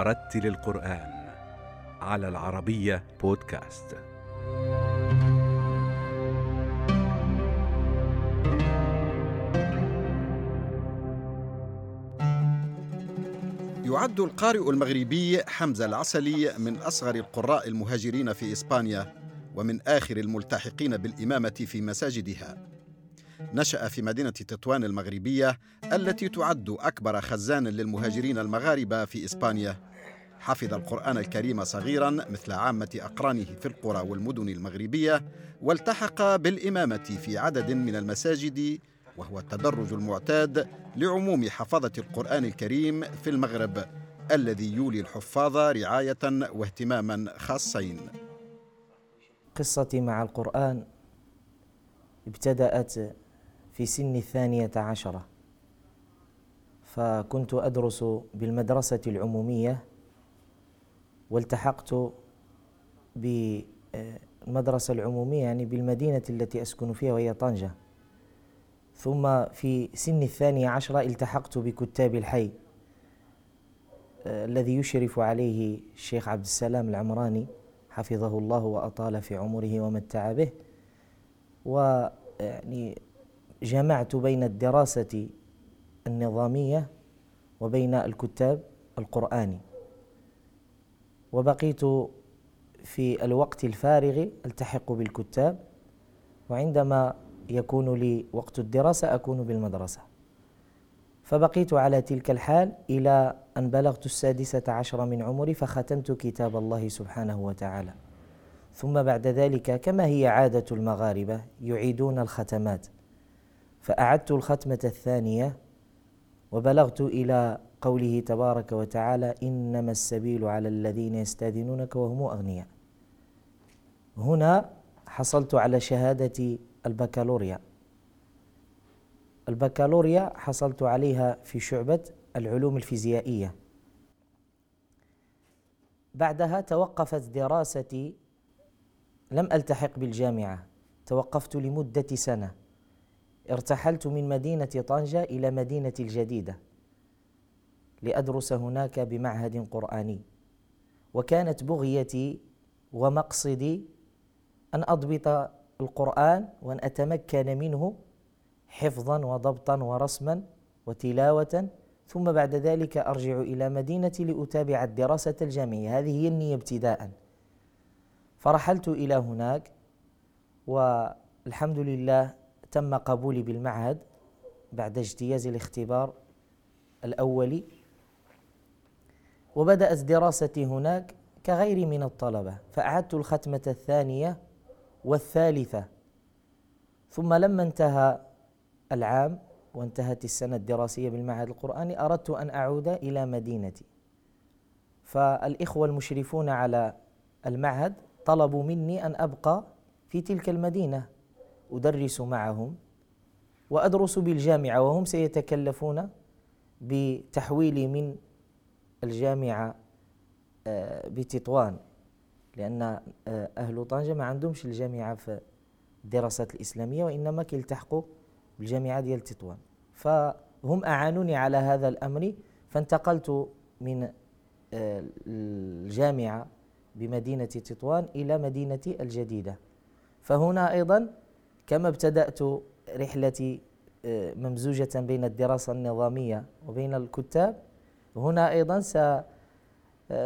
ورتل القرآن على العربية بودكاست. يعد القارئ المغربي حمزة العسلي من أصغر القراء المهاجرين في إسبانيا ومن آخر الملتحقين بالإمامة في مساجدها نشأ في مدينة تطوان المغربية التي تعد أكبر خزان للمهاجرين المغاربة في إسبانيا حفظ القرآن الكريم صغيرا مثل عامة أقرانه في القرى والمدن المغربية والتحق بالإمامة في عدد من المساجد وهو التدرج المعتاد لعموم حفظة القرآن الكريم في المغرب الذي يولي الحفاظ رعاية واهتماما خاصين. قصتي مع القرآن ابتدأت في سن الثانية عشرة فكنت أدرس بالمدرسة العمومية والتحقت بالمدرسة العمومية يعني بالمدينة التي أسكن فيها وهي طنجة. ثم في سن الثانية عشرة التحقت بكتاب الحي آه، الذي يشرف عليه الشيخ عبد السلام العمراني حفظه الله وأطال في عمره ومتع به. ويعني جمعت بين الدراسة النظامية وبين الكتاب القرآني. وبقيت في الوقت الفارغ ألتحق بالكتاب وعندما يكون لي وقت الدراسة أكون بالمدرسة. فبقيت على تلك الحال إلى أن بلغت السادسة عشر من عمري فختمت كتاب الله سبحانه وتعالى. ثم بعد ذلك كما هي عادة المغاربة يعيدون الختمات. فأعدت الختمة الثانية وبلغت إلى قوله تبارك وتعالى إنما السبيل على الذين يستاذنونك وهم أغنياء. هنا حصلت على شهادة البكالوريا. البكالوريا حصلت عليها في شعبة العلوم الفيزيائية. بعدها توقفت دراستي لم ألتحق بالجامعة. توقفت لمدة سنة. ارتحلت من مدينة طنجة إلى مدينة الجديدة. لأدرس هناك بمعهد قرآني. وكانت بغيتي ومقصدي أن أضبط القرآن وأن أتمكن منه حفظا وضبطا ورسما وتلاوة. ثم بعد ذلك أرجع إلى مدينتي لأتابع الدراسة الجامعية. هذه هي النية ابتداء فرحلت إلى هناك والحمد لله تم قبولي بالمعهد بعد اجتياز الاختبار الأولي. وبدأت دراستي هناك كغيري من الطلبة فأعدت الختمة الثانية والثالثة. ثم لما انتهى العام وانتهت السنة الدراسية بالمعهد القرآني أردت أن أعود إلى مدينتي. فالإخوة المشرفون على المعهد طلبوا مني أن أبقى في تلك المدينة. أدرس معهم وأدرس بالجامعة وهم سيتكلفون بتحويلي من الجامعة آه، بتطوان لأن آه، أهل طنجة ما عندهمش الجامعة في الدراسات الإسلامية وإنما كيلتحقوا بالجامعة ديال تطوان. فهم أعانوني على هذا الأمر فانتقلت من آه، الجامعة بمدينة تطوان إلى مدينة الجديدة. فهنا أيضا كما ابتدأت رحلتي ممزوجة بين الدراسة النظامية وبين الكتاب هنا أيضا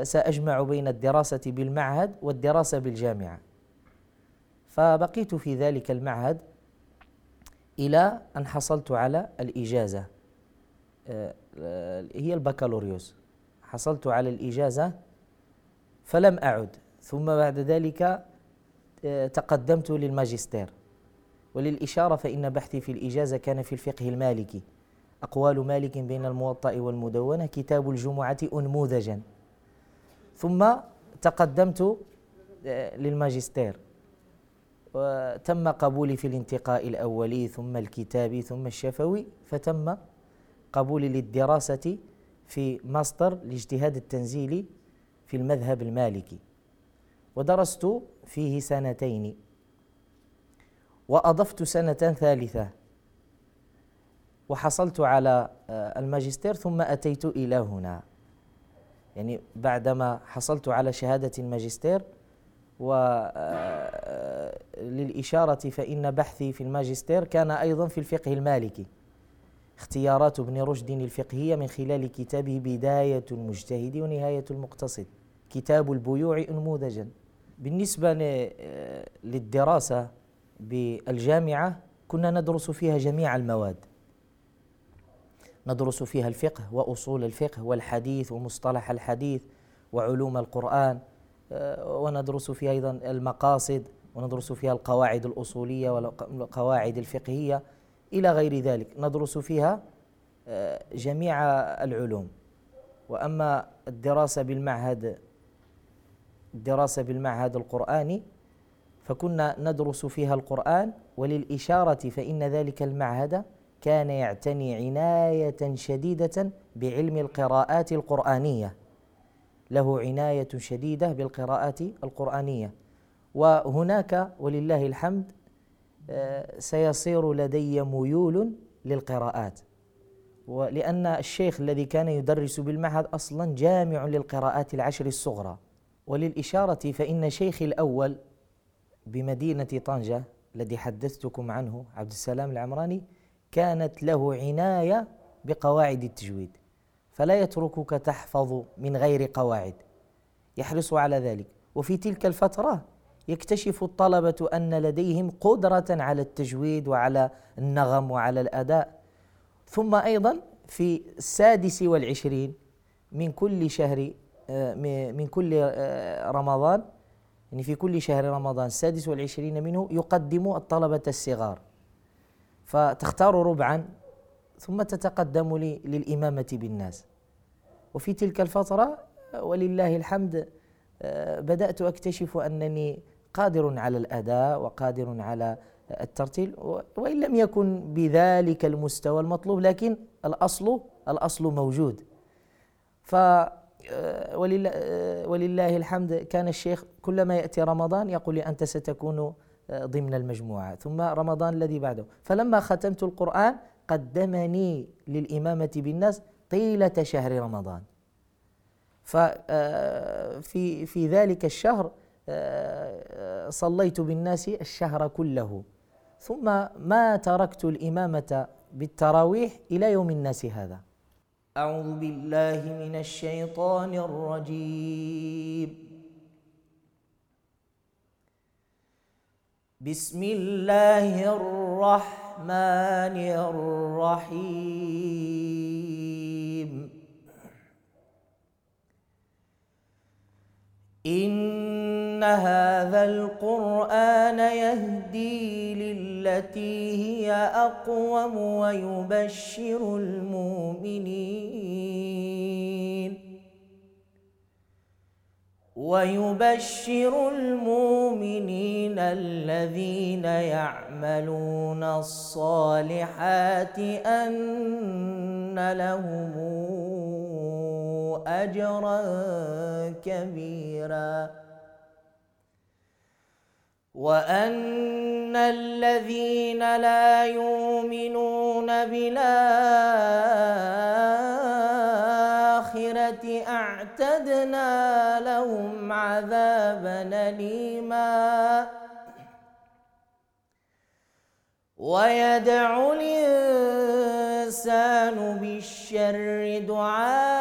سأجمع بين الدراسة بالمعهد والدراسة بالجامعة. فبقيت في ذلك المعهد إلى أن حصلت على الإجازة. آه، هي البكالوريوس. حصلت على الإجازة فلم أعد. ثم بعد ذلك آه، تقدمت للماجستير. وللإشارة فإن بحثي في الإجازة كان في الفقه المالكي. أقوال مالك بين الموطأ والمدونة كتاب الجمعة أنموذجا. ثم تقدمت آه، للماجستير. وتم قبولي في الانتقاء الأولي ثم الكتابي ثم الشفوي فتم قبولي للدراسة في ماستر الاجتهاد التنزيلي في المذهب المالكي. ودرست فيه سنتين. وأضفت سنة ثالثة. وحصلت على آه، الماجستير ثم أتيت إلى هنا. يعني بعدما حصلت على شهادة الماجستير وللإشارة فإن بحثي في الماجستير كان أيضا في الفقه المالكي. اختيارات ابن رشد الفقهية من خلال كتابه بداية المجتهد ونهاية المقتصد. كتاب البيوع أنموذجا بالنسبة للدراسة بالجامعة كنا ندرس فيها جميع المواد. ندرس فيها الفقه وأصول الفقه والحديث ومصطلح الحديث وعلوم القرآن آه، وندرس فيها أيضا المقاصد وندرس فيها القواعد الأصولية والقواعد الفقهية إلى غير ذلك. ندرس فيها آه، جميع العلوم. وأما الدراسة بالمعهد الدراسة بالمعهد القرآني فكنا ندرس فيها القرآن وللإشارة فإن ذلك المعهد كان يعتني عناية شديدة بعلم القراءات القرآنية. له عناية شديدة بالقراءات القرآنية. وهناك ولله الحمد آه، سيصير لدي ميول للقراءات. ولأن الشيخ الذي كان يدرس بالمعهد أصلا جامع للقراءات العشر الصغرى. وللإشارة فإن شيخي الأول بمدينة طنجة الذي حدثتكم عنه عبد السلام العمراني كانت له عناية بقواعد التجويد فلا يتركك تحفظ من غير قواعد. يحرص على ذلك. وفي تلك الفترة يكتشف الطلبة أن لديهم قدرة على التجويد وعلى النغم وعلى الأداء. ثم أيضا في السادس والعشرين من كل شهر آه، من كل آه، رمضان يعني في كل شهر رمضان السادس والعشرين منه يقدم الطلبة الصغار. فتختار ربعا ثم تتقدم للإمامة بالناس. وفي تلك الفترة ولله الحمد آه، بدأت أكتشف أنني قادر على الأداء وقادر على الترتيل وإن لم يكن بذلك المستوى المطلوب لكن الأصل الأصل موجود. ف آه، آه، ولله الحمد كان الشيخ كلما يأتي رمضان يقول لي أنت ستكون ضمن المجموعة ثم رمضان الذي بعده. فلما ختمت القرآن قدمني للإمامة بالناس طيلة شهر رمضان. ففي آه، في ذلك الشهر آه، صليت بالناس الشهر كله. ثم ما تركت الإمامة بالتراويح إلى يوم الناس هذا. أعوذ بالله من الشيطان الرجيم. بسم الله الرحمن الرحيم. إن هذا القرآن يهدي للتي هي أقوم ويبشر المؤمنين. ويبشر المؤمنين الذين يعملون الصالحات أن لهم أجرا كبيرا. وأن الذين لا يؤمنون بالآخرة أعتدنا لهم عذابا أليما. ويدعو الإنسان بالشر دعاءه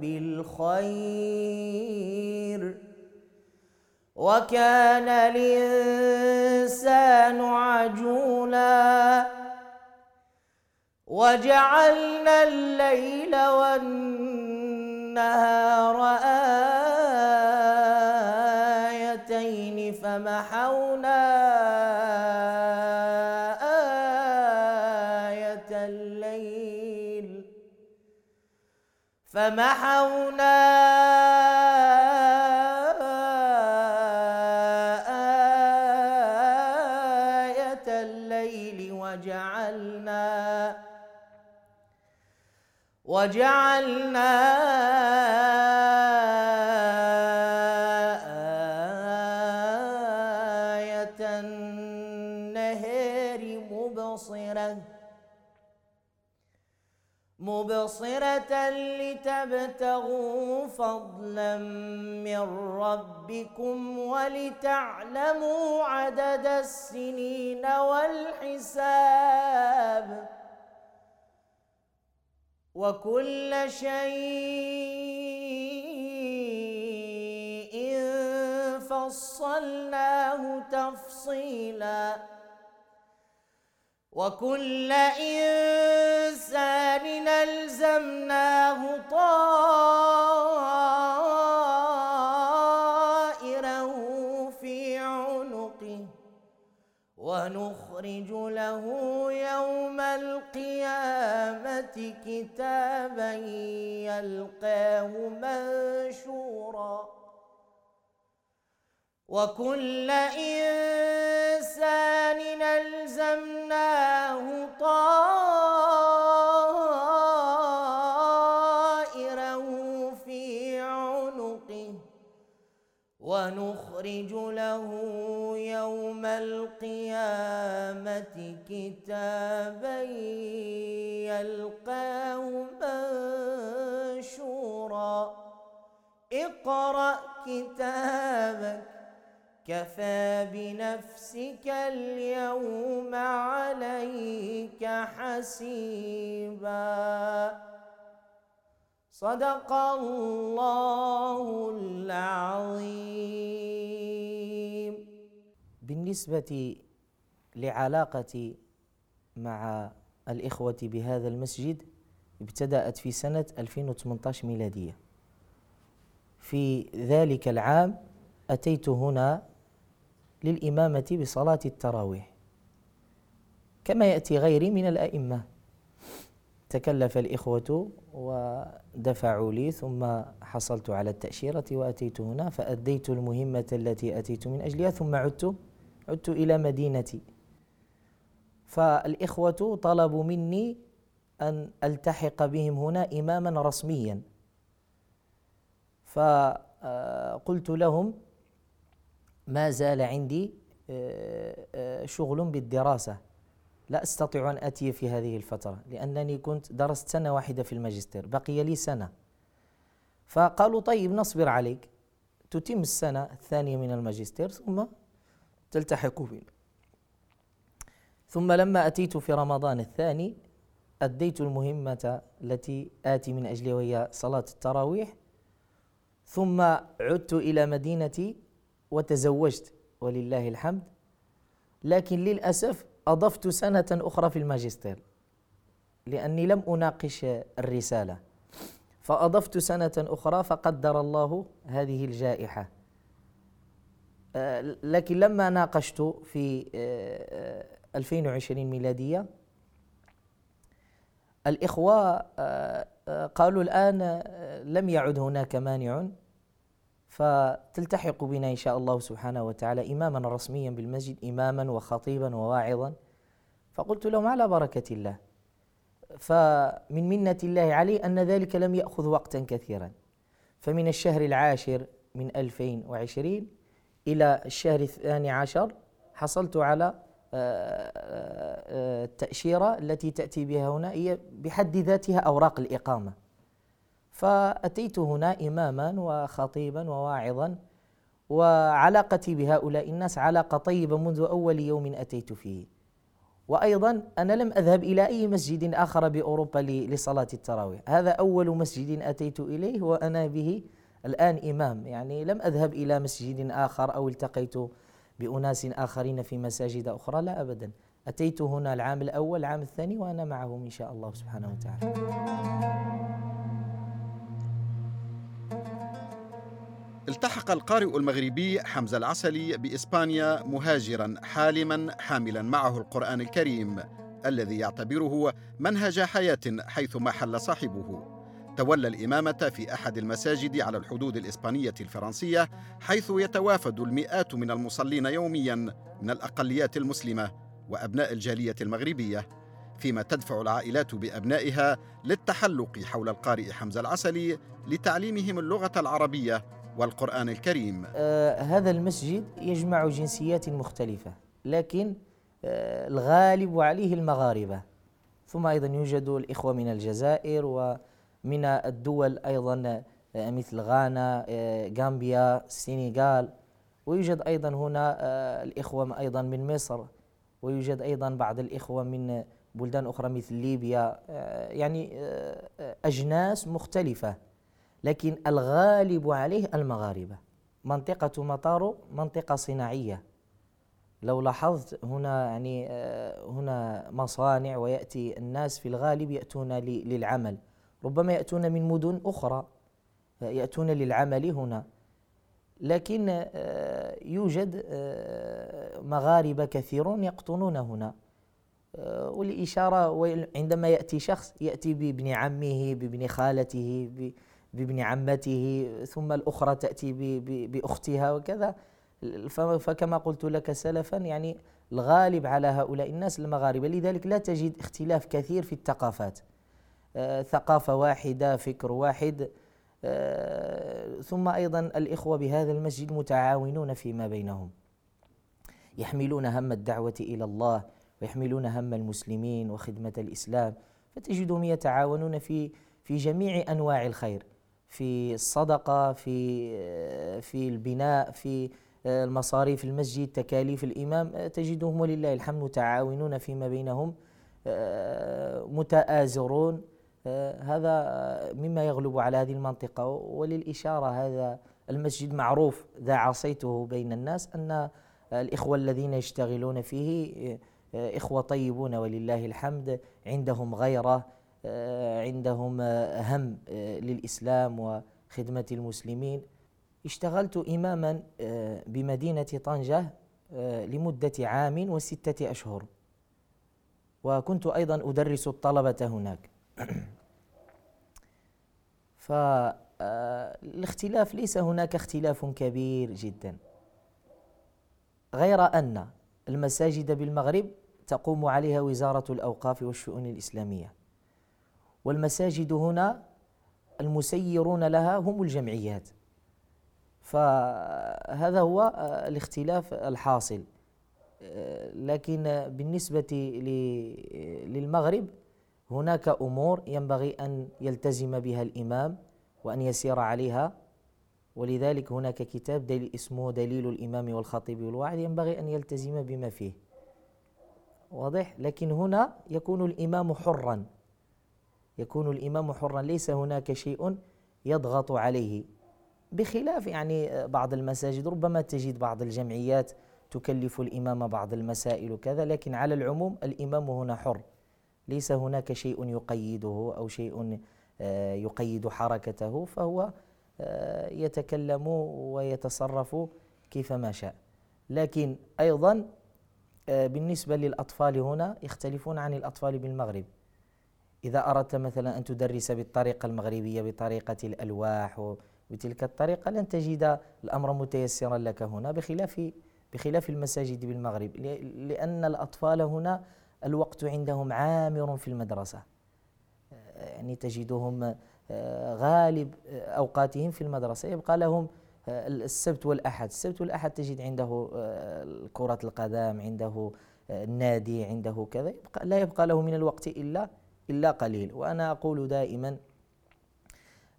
بالخير. وكان الإنسان وجعلنا الليل والنهار آيتين فمحونا آية الليل فمحونا وجعلنا آية النهر مبصرة مبصرة لتبتغوا فضلا من ربكم ولتعلموا عدد السنين والحساب. وكل شيء فصلناه تفصيلا. وكل إنسان ألزمناه كتابا يلقاه منشورا. وكل إنسان ألزمناه طائره في عنقه ونخرج له يوم القيامة كتابا يلقاه منشورا. اقرأ كتابك كفى بنفسك اليوم عليك حسيبا. صدق الله العظيم. بالنسبة لعلاقتي مع الإخوة بهذا المسجد ابتدأت في سنة 2018 ميلادية. في ذلك العام أتيت هنا للإمامة بصلاة التراويح. كما يأتي غيري من الأئمة. تكلف الإخوة ودفعوا لي ثم حصلت على التأشيرة وأتيت هنا فأديت المهمة التي أتيت من أجلها ثم عدت عدت إلى مدينتي. فالإخوة طلبوا مني أن ألتحق بهم هنا إماما رسميا. فقلت لهم ما زال عندي آه، آه، شغل بالدراسة. لا أستطيع أن أتي في هذه الفترة لأنني كنت درست سنة واحدة في الماجستير بقي لي سنة. فقالوا طيب نصبر عليك. تتم السنة الثانية من الماجستير ثم تلتحق بنا. ثم لما أتيت في رمضان الثاني أديت المهمة التي آتي من أجلها وهي صلاة التراويح. ثم عدت إلى مدينتي وتزوجت ولله الحمد. لكن للأسف أضفت سنة أخرى في الماجستير لأني لم أناقش الرسالة. فأضفت سنة أخرى فقدر الله هذه الجائحة. آه، لكن لما ناقشت في 2020 آه، ميلادية. الإخوة آه، قالوا الآن لم يعد هناك مانع. فتلتحق بنا إن شاء الله سبحانه وتعالى إماما رسميا بالمسجد إماما وخطيبا وواعظا. فقلت لهم على بركة الله. فمن منة الله علي أن ذلك لم يأخذ وقتا كثيرا. فمن الشهر العاشر من 2020 إلى الشهر الثاني عشر حصلت على آه، آه، التأشيرة التي تأتي بها هنا هي بحد ذاتها أوراق الإقامة. فأتيت هنا إماما وخطيبا وواعظا وعلاقتي بهؤلاء الناس علاقة طيبة منذ أول يوم أتيت فيه. وأيضا أنا لم أذهب إلى أي مسجد آخر بأوروبا لصلاة التراويح. هذا أول مسجد أتيت إليه وأنا به الآن إمام. يعني لم أذهب إلى مسجد آخر أو التقيت بأناس آخرين في مساجد أخرى؟ لا أبدا. أتيت هنا العام الأول العام الثاني وأنا معهم إن شاء الله سبحانه وتعالى. التحق القارئ المغربي حمزة العسلي بإسبانيا مهاجرا حالما حاملا معه القرآن الكريم الذي يعتبره منهج حياة حيث ما حل صاحبه. تولى الإمامة في أحد المساجد على الحدود الإسبانية الفرنسية حيث يتوافد المئات من المصلين يوميا من الأقليات المسلمة وأبناء الجالية المغربية فيما تدفع العائلات بأبنائها للتحلق حول القارئ حمزة العسلي لتعليمهم اللغة العربية والقرآن الكريم. آه هذا المسجد يجمع جنسيات مختلفة لكن آه الغالب عليه المغاربة. ثم أيضا يوجد الإخوة من الجزائر ومن الدول أيضا آه، مثل غانا آه، غامبيا السنغال ويوجد أيضا هنا آه، الإخوة أيضا من مصر. ويوجد أيضا بعض الإخوة من بلدان أخرى مثل ليبيا. يعني أجناس مختلفة. لكن الغالب عليه المغاربة. منطقة مطارو منطقة صناعية. لو لاحظت هنا يعني هنا مصانع ويأتي الناس في الغالب يأتون للعمل. ربما يأتون من مدن أخرى يأتون للعمل هنا. لكن آه، يوجد آه، مغاربة كثيرون يقطنون هنا. آه، والإشارة عندما يأتي شخص يأتي بابن عمه بابن خالته بابن عمته ثم الأخرى تأتي بأختها وكذا. فكما قلت لك سلفا يعني الغالب على هؤلاء الناس المغاربة. لذلك لا تجد اختلاف كثير في الثقافات. ثقافة واحدة فكر واحد. آه، ثم أيضا الإخوة بهذا المسجد متعاونون فيما بينهم. يحملون هم الدعوة إلى الله ويحملون هم المسلمين وخدمة الإسلام. فتجدهم يتعاونون في في جميع أنواع الخير في الصدقة في آه، في البناء في آه، المصاريف المسجد تكاليف الإمام. تجدهم ولله الحمد متعاونون فيما بينهم. متآزرون. آه، هذا مما يغلب على هذه المنطقة. وللإشارة هذا المسجد معروف ذا عصيته بين الناس أن الإخوة الذين يشتغلون فيه آه، إخوة طيبون ولله الحمد عندهم غيرة آه، عندهم هم للإسلام وخدمة المسلمين. اشتغلت إماما بمدينة طنجة لمدة عام وستة أشهر. وكنت أيضا أدرس الطلبة هناك. فالاختلاف ليس هناك اختلاف كبير جدا. غير أن المساجد بالمغرب تقوم عليها وزارة الأوقاف والشؤون الإسلامية والمساجد هنا المسيرون لها هم الجمعيات. فهذا هو الاختلاف الحاصل. لكن بالنسبة للمغرب هناك أمور ينبغي أن يلتزم بها الإمام وأن يسير عليها ولذلك هناك كتاب دليل اسمه دليل الإمام والخطيب والواعظ ينبغي أن يلتزم بما فيه. واضح؟ لكن هنا يكون الإمام حرا. يكون الإمام حرا. ليس هناك شيء يضغط عليه. بخلاف يعني بعض المساجد ربما تجد بعض الجمعيات تكلف الإمام بعض المسائل وكذا لكن على العموم الإمام هنا حر. ليس هناك شيء يقيده أو شيء آه، يقيد حركته فهو آه، يتكلم ويتصرف كيفما شاء. لكن أيضا آه، بالنسبة للأطفال هنا يختلفون عن الأطفال بالمغرب. إذا أردت مثلا أن تدرس بالطريقة المغربية بطريقة الألواح وبتلك الطريقة لن تجد الأمر متيسرا لك هنا بخلاف بخلاف المساجد بالمغرب. لأن الأطفال هنا الوقت عندهم عامر في المدرسة. يعني تجدهم آه، غالب آه، أوقاتهم في المدرسة. يبقى لهم آه، السبت والأحد. السبت والأحد تجد عنده كرة القدم عنده النادي عنده كذا. يبقى لا يبقى له من الوقت إلا إلا قليل. وأنا أقول دائما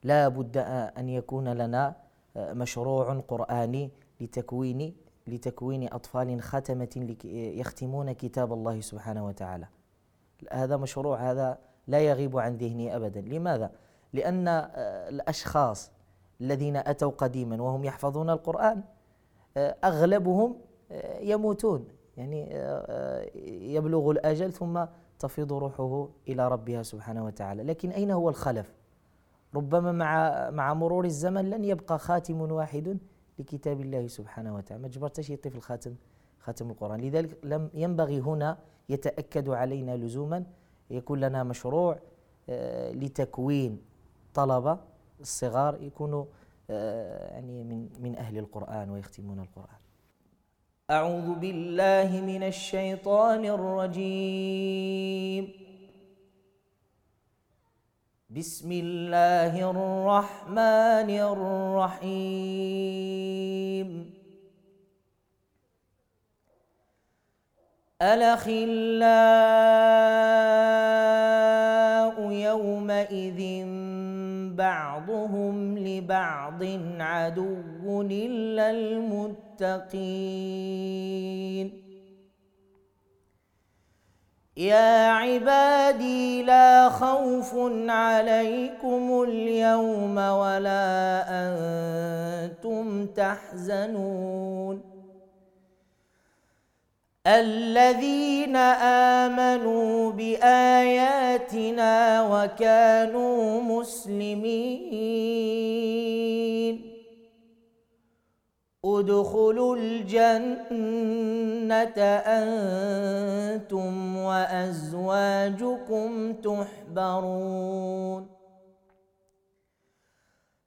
لا بد أن يكون لنا مشروع قرآني لتكوين لتكوين أطفال ختمة يختمون كتاب الله سبحانه وتعالى هذا مشروع هذا لا يغيب عن ذهني أبدا لماذا؟ لأن آه، الأشخاص الذين أتوا قديما وهم يحفظون القرآن آه، أغلبهم آه، يموتون يعني يبلغ الأجل ثم تفيض روحه إلى ربها سبحانه وتعالى لكن أين هو الخلف؟ ربما مع مع مرور الزمن لن يبقى خاتم واحد لكتاب الله سبحانه وتعالى. ما جبرتش طفل خاتم خاتم القرآن. لذلك لم ينبغي هنا يتأكد علينا لزوما. يكون لنا مشروع آه، لتكوين طلبة الصغار يكونوا آه، يعني من من أهل القرآن ويختمون القرآن. أعوذ بالله من الشيطان الرجيم. بسم الله الرحمن الرحيم الأخلاء يومئذ بعضهم لبعض عدو إلا المتقين يا عبادي لا خوف عليكم اليوم ولا أنتم تحزنون. الذين آمنوا بآياتنا وكانوا مسلمين. ادخلوا الجنة أنتم وأزواجكم تحبرون.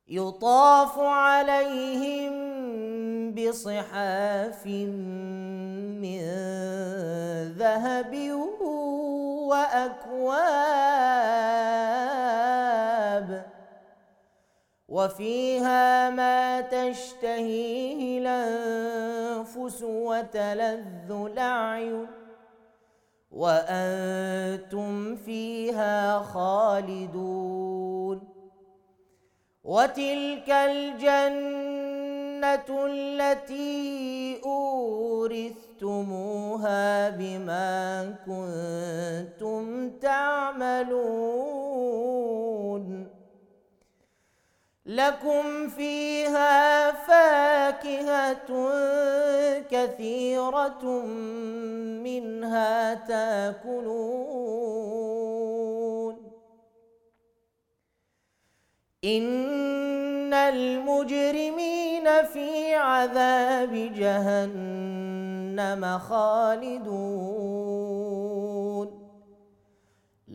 يطاف عليهم بصحاف من ذهب وأكواب وفيها ما تشتهيه الأنفس وتلذ الأعين وأنتم فيها خالدون وتلك الجنة التي أورثتموها بما كنتم تعملون لكم فيها فاكهة كثيرة منها تاكلون. إن المجرمين في عذاب جهنم خالدون.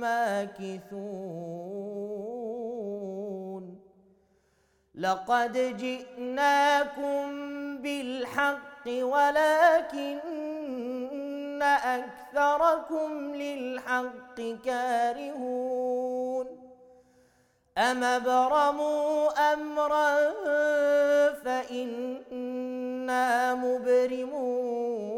ماكثون لقد جئناكم بالحق ولكن أكثركم للحق كارهون. أم أبرموا أمرا فإنا مبرمون.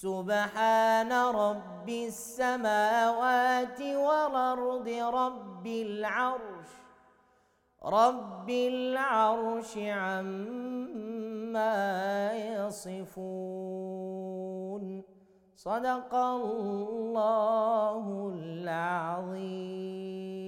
سبحان رب السماوات والأرض رب العرش رب العرش عما يصفون. صدق الله العظيم.